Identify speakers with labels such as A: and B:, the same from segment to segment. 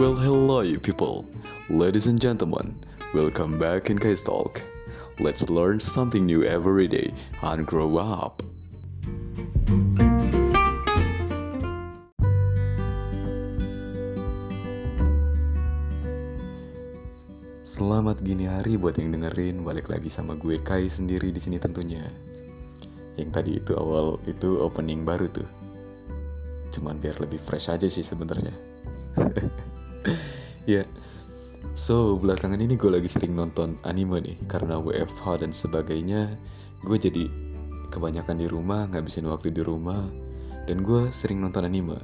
A: Well, hello, you people. Ladies and gentlemen, welcome back in Case Talk. Let's learn something new every day and grow up. Selamat gini hari buat yang dengerin. Balik lagi sama gue Kai sendiri di sini tentunya. Yang tadi itu awal itu opening baru tuh. Cuman biar lebih fresh aja sih sebenarnya. ya. So, belakangan ini gue lagi sering nonton anime nih karena WFH dan sebagainya. Gue jadi kebanyakan di rumah, ngabisin waktu di rumah dan gue sering nonton anime.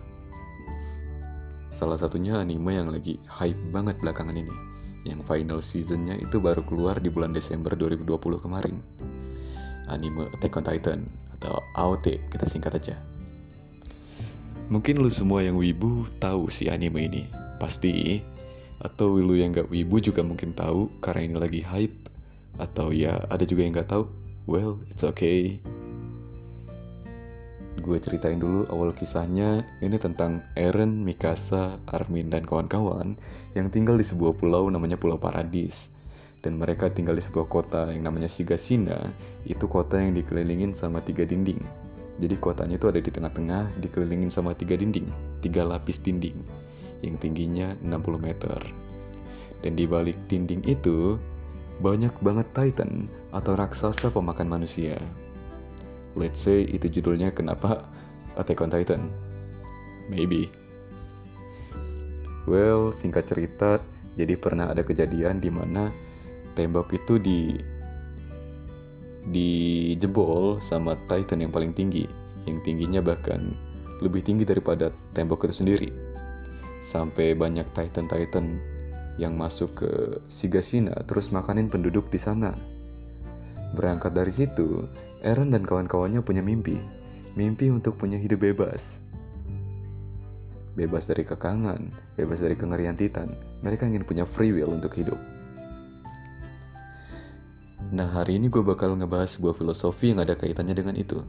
A: Salah satunya anime yang lagi hype banget belakangan ini yang final seasonnya itu baru keluar di bulan Desember 2020 kemarin. Anime Attack on Titan atau AOT kita singkat aja. Mungkin lu semua yang wibu tahu si anime ini, pasti. Atau lu yang gak wibu juga mungkin tahu karena ini lagi hype. Atau ya ada juga yang gak tahu. Well, it's okay gue ceritain dulu awal kisahnya ini tentang Eren, Mikasa, Armin, dan kawan-kawan yang tinggal di sebuah pulau namanya Pulau Paradis. Dan mereka tinggal di sebuah kota yang namanya Shigasina, itu kota yang dikelilingin sama tiga dinding. Jadi kotanya itu ada di tengah-tengah, dikelilingin sama tiga dinding, tiga lapis dinding, yang tingginya 60 meter. Dan di balik dinding itu, banyak banget Titan atau raksasa pemakan manusia. Let's say itu judulnya kenapa Attack on Titan. Maybe. Well singkat cerita jadi pernah ada kejadian di mana tembok itu di dijebol sama Titan yang paling tinggi yang tingginya bahkan lebih tinggi daripada tembok itu sendiri sampai banyak Titan-Titan yang masuk ke Sigasina terus makanin penduduk di sana Berangkat dari situ, Eren dan kawan-kawannya punya mimpi. Mimpi untuk punya hidup bebas. Bebas dari kekangan, bebas dari kengerian Titan. Mereka ingin punya free will untuk hidup. Nah, hari ini gue bakal ngebahas sebuah filosofi yang ada kaitannya dengan itu.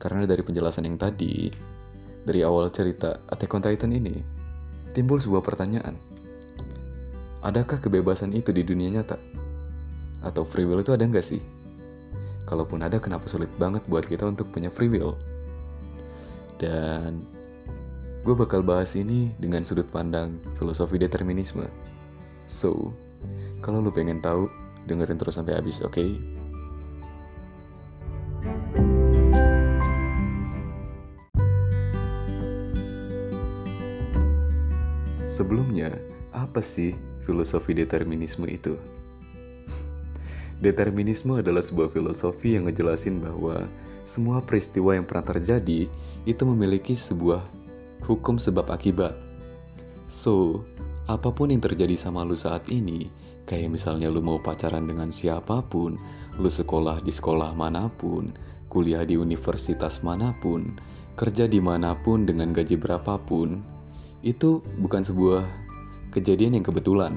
A: Karena dari penjelasan yang tadi, dari awal cerita Attack on Titan ini, timbul sebuah pertanyaan. Adakah kebebasan itu di dunia nyata? atau free will itu ada nggak sih? Kalaupun ada, kenapa sulit banget buat kita untuk punya free will? Dan gue bakal bahas ini dengan sudut pandang filosofi determinisme. So, kalau lu pengen tahu, dengerin terus sampai habis, oke? Okay? Sebelumnya, apa sih filosofi determinisme itu? Determinisme adalah sebuah filosofi yang ngejelasin bahwa semua peristiwa yang pernah terjadi itu memiliki sebuah hukum sebab akibat. So, apa pun yang terjadi sama lu saat ini, kayak misalnya lu mau pacaran dengan siapa pun, lu sekolah di sekolah mana pun, kuliah di universitas mana pun, kerja di mana pun dengan gaji berapapun, itu bukan sebuah kejadian yang kebetulan,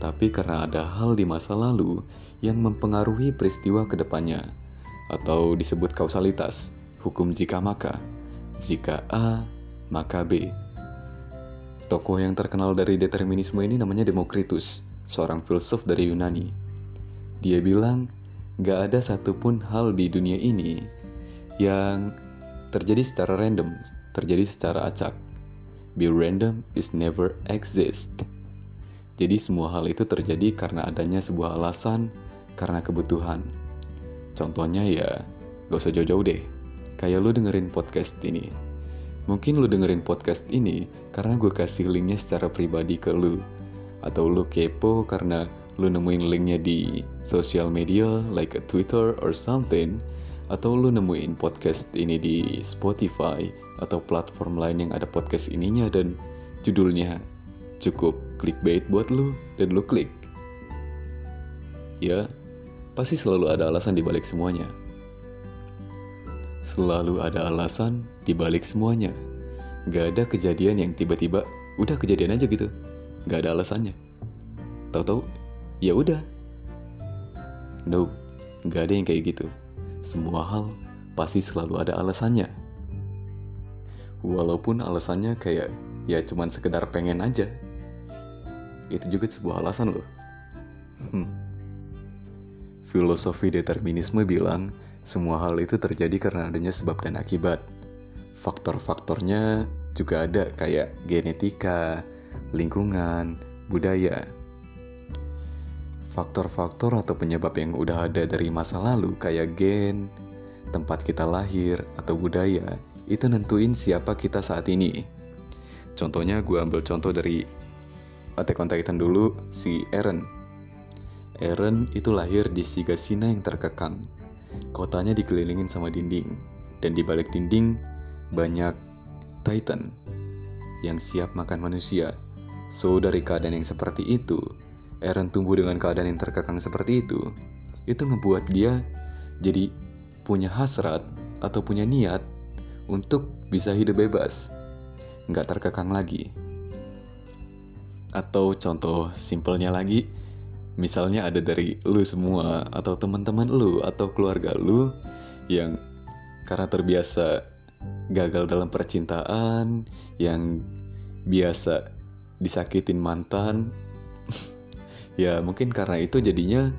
A: tapi karena ada hal di masa lalu yang mempengaruhi peristiwa ke depannya, atau disebut kausalitas, hukum jika maka. Jika A, maka B. Tokoh yang terkenal dari determinisme ini namanya Demokritus, seorang filsuf dari Yunani. Dia bilang, gak ada satupun hal di dunia ini yang terjadi secara random, terjadi secara acak. Be random is never exist. Jadi semua hal itu terjadi karena adanya sebuah alasan karena kebutuhan. Contohnya ya, gak usah jauh-jauh deh. Kayak lu dengerin podcast ini. Mungkin lu dengerin podcast ini karena gue kasih linknya secara pribadi ke lu. Atau lu kepo karena lu nemuin linknya di sosial media like a Twitter or something. Atau lu nemuin podcast ini di Spotify atau platform lain yang ada podcast ininya dan judulnya cukup clickbait buat lu dan lu klik. Ya, pasti selalu ada alasan di balik semuanya. Selalu ada alasan di balik semuanya. Gak ada kejadian yang tiba-tiba udah kejadian aja gitu. Gak ada alasannya. Tahu-tahu, ya udah. Nope, gak ada yang kayak gitu. Semua hal pasti selalu ada alasannya. Walaupun alasannya kayak ya cuman sekedar pengen aja. itu juga sebuah alasan loh. Hmm. Filosofi determinisme bilang semua hal itu terjadi karena adanya sebab dan akibat. Faktor-faktornya juga ada kayak genetika, lingkungan, budaya. Faktor-faktor atau penyebab yang udah ada dari masa lalu kayak gen, tempat kita lahir, atau budaya itu nentuin siapa kita saat ini. Contohnya gue ambil contoh dari Attack on Titan dulu, si Eren. Eren itu lahir di Sigasina yang terkekang Kotanya dikelilingin sama dinding, dan di balik dinding banyak Titan yang siap makan manusia. So, dari keadaan yang seperti itu, Eren tumbuh dengan keadaan yang terkekang seperti itu. Itu ngebuat dia jadi punya hasrat atau punya niat untuk bisa hidup bebas, nggak terkekang lagi. Atau contoh simpelnya lagi, misalnya ada dari lu semua atau teman-teman lu atau keluarga lu yang karena terbiasa gagal dalam percintaan, yang biasa disakitin mantan, ya mungkin karena itu jadinya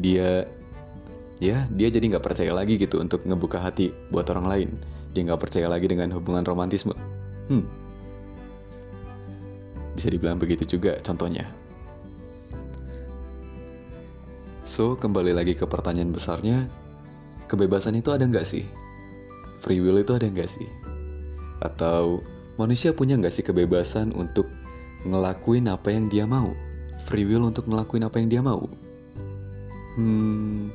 A: dia ya dia jadi nggak percaya lagi gitu untuk ngebuka hati buat orang lain. Dia nggak percaya lagi dengan hubungan romantisme. Hmm. Bisa dibilang begitu juga contohnya. So, kembali lagi ke pertanyaan besarnya, kebebasan itu ada nggak sih? Free will itu ada nggak sih? Atau manusia punya nggak sih kebebasan untuk ngelakuin apa yang dia mau? Free will untuk ngelakuin apa yang dia mau? Hmm...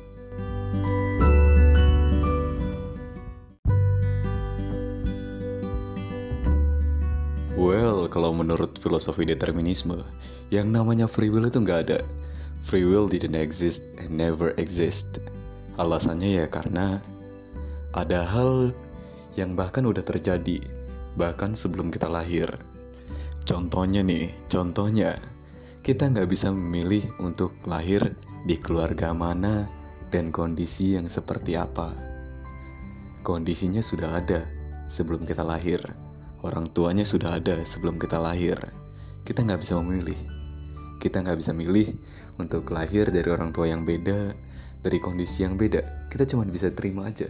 A: Well, kalau menurut filosofi determinisme, yang namanya free will itu nggak ada free will didn't exist and never exist. Alasannya ya karena ada hal yang bahkan udah terjadi, bahkan sebelum kita lahir. Contohnya nih, contohnya, kita nggak bisa memilih untuk lahir di keluarga mana dan kondisi yang seperti apa. Kondisinya sudah ada sebelum kita lahir. Orang tuanya sudah ada sebelum kita lahir. Kita nggak bisa memilih. Kita nggak bisa milih untuk lahir dari orang tua yang beda, dari kondisi yang beda. Kita cuma bisa terima aja.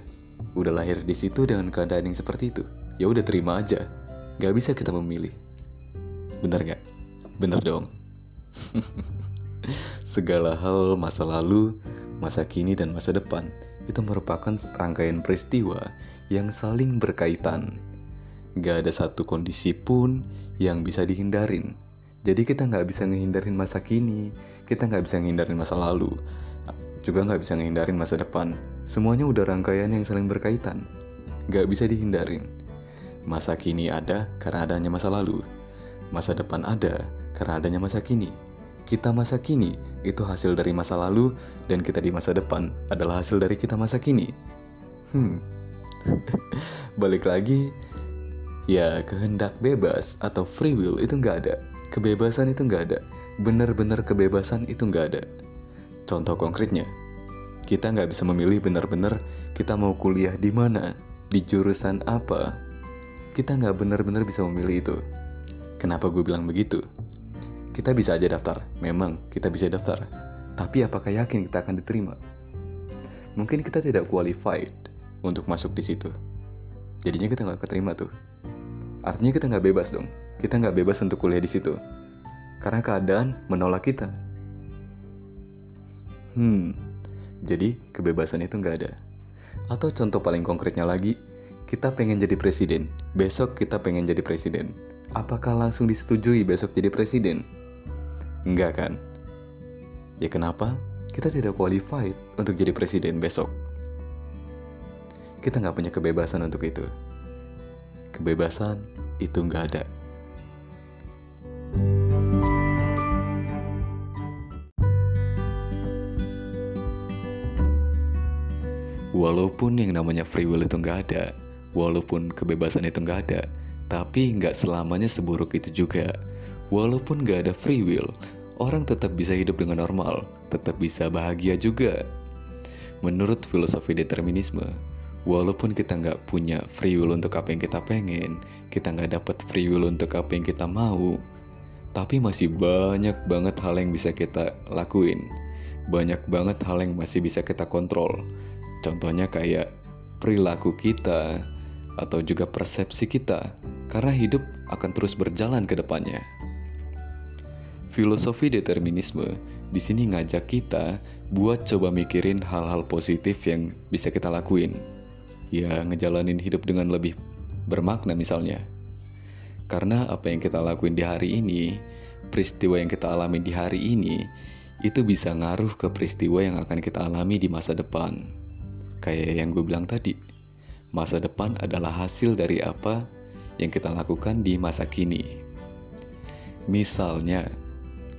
A: Udah lahir di situ dengan keadaan yang seperti itu. Ya udah terima aja. Gak bisa kita memilih. Bener gak? Bener dong. Segala hal masa lalu, masa kini, dan masa depan itu merupakan rangkaian peristiwa yang saling berkaitan. Gak ada satu kondisi pun yang bisa dihindarin. Jadi kita nggak bisa ngehindarin masa kini, kita nggak bisa ngehindarin masa lalu, juga nggak bisa ngehindarin masa depan. Semuanya udah rangkaian yang saling berkaitan, nggak bisa dihindarin. Masa kini ada karena adanya masa lalu, masa depan ada karena adanya masa kini. Kita masa kini itu hasil dari masa lalu, dan kita di masa depan adalah hasil dari kita masa kini. Hmm, balik lagi, ya kehendak bebas atau free will itu nggak ada Kebebasan itu nggak ada. Benar-benar kebebasan itu nggak ada. Contoh konkretnya, kita nggak bisa memilih benar-benar kita mau kuliah di mana, di jurusan apa. Kita nggak benar-benar bisa memilih itu. Kenapa gue bilang begitu? Kita bisa aja daftar, memang kita bisa daftar. Tapi apakah yakin kita akan diterima? Mungkin kita tidak qualified untuk masuk di situ. Jadinya kita nggak keterima tuh. Artinya kita nggak bebas dong kita nggak bebas untuk kuliah di situ karena keadaan menolak kita. Hmm, jadi kebebasan itu nggak ada. Atau contoh paling konkretnya lagi, kita pengen jadi presiden, besok kita pengen jadi presiden. Apakah langsung disetujui besok jadi presiden? Enggak kan? Ya kenapa? Kita tidak qualified untuk jadi presiden besok. Kita nggak punya kebebasan untuk itu. Kebebasan itu nggak ada. Walaupun yang namanya free will itu nggak ada, walaupun kebebasan itu nggak ada, tapi nggak selamanya seburuk itu juga. Walaupun nggak ada free will, orang tetap bisa hidup dengan normal, tetap bisa bahagia juga. Menurut filosofi determinisme, walaupun kita nggak punya free will untuk apa yang kita pengen, kita nggak dapat free will untuk apa yang kita mau, Tapi masih banyak banget hal yang bisa kita lakuin. Banyak banget hal yang masih bisa kita kontrol. Contohnya kayak perilaku kita atau juga persepsi kita. Karena hidup akan terus berjalan ke depannya. Filosofi determinisme di sini ngajak kita buat coba mikirin hal-hal positif yang bisa kita lakuin. Ya, ngejalanin hidup dengan lebih bermakna misalnya. Karena apa yang kita lakuin di hari ini, peristiwa yang kita alami di hari ini, itu bisa ngaruh ke peristiwa yang akan kita alami di masa depan. Kayak yang gue bilang tadi, masa depan adalah hasil dari apa yang kita lakukan di masa kini. Misalnya,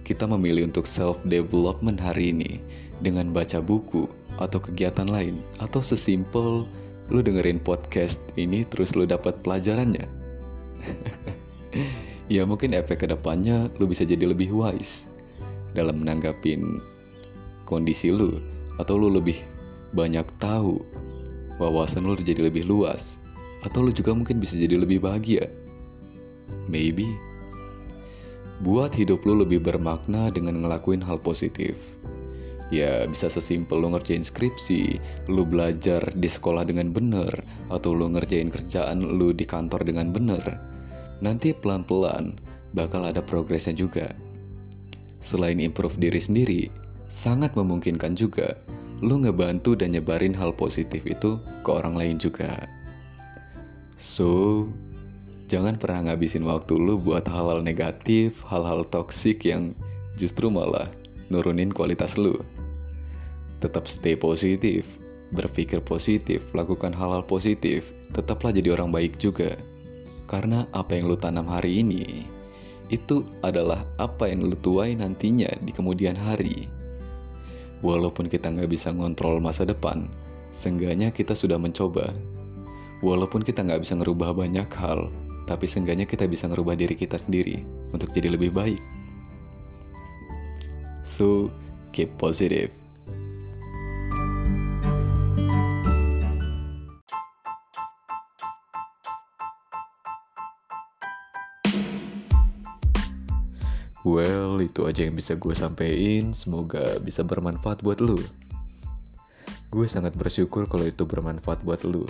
A: kita memilih untuk self-development hari ini dengan baca buku atau kegiatan lain, atau sesimpel lu dengerin podcast ini terus lu dapat pelajarannya. ya mungkin efek ke depannya lu bisa jadi lebih wise dalam menanggapin kondisi lu atau lu lebih banyak tahu wawasan lu jadi lebih luas atau lu juga mungkin bisa jadi lebih bahagia maybe buat hidup lu lebih bermakna dengan ngelakuin hal positif Ya bisa sesimpel lo ngerjain skripsi, lo belajar di sekolah dengan bener, atau lo ngerjain kerjaan lo di kantor dengan bener. Nanti pelan-pelan bakal ada progresnya juga. Selain improve diri sendiri, sangat memungkinkan juga lo ngebantu dan nyebarin hal positif itu ke orang lain juga. So, jangan pernah ngabisin waktu lo buat hal-hal negatif, hal-hal toksik yang justru malah nurunin kualitas lu. Tetap stay positif, berpikir positif, lakukan hal-hal positif, tetaplah jadi orang baik juga. Karena apa yang lu tanam hari ini, itu adalah apa yang lu tuai nantinya di kemudian hari. Walaupun kita nggak bisa ngontrol masa depan, seenggaknya kita sudah mencoba. Walaupun kita nggak bisa ngerubah banyak hal, tapi seenggaknya kita bisa ngerubah diri kita sendiri untuk jadi lebih baik. So, keep positive. Well, itu aja yang bisa gue sampein. Semoga bisa bermanfaat buat lu. Gue sangat bersyukur kalau itu bermanfaat buat lu.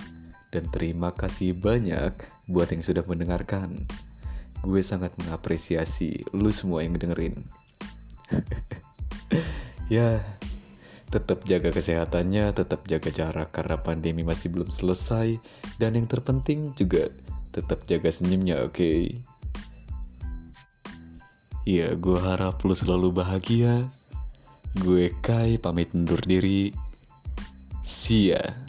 A: Dan terima kasih banyak buat yang sudah mendengarkan. Gue sangat mengapresiasi lu semua yang dengerin. ya, tetap jaga kesehatannya, tetap jaga jarak karena pandemi masih belum selesai. Dan yang terpenting juga tetap jaga senyumnya, oke? Okay? Ya, gue harap lo selalu bahagia. Gue Kai pamit undur diri. See ya.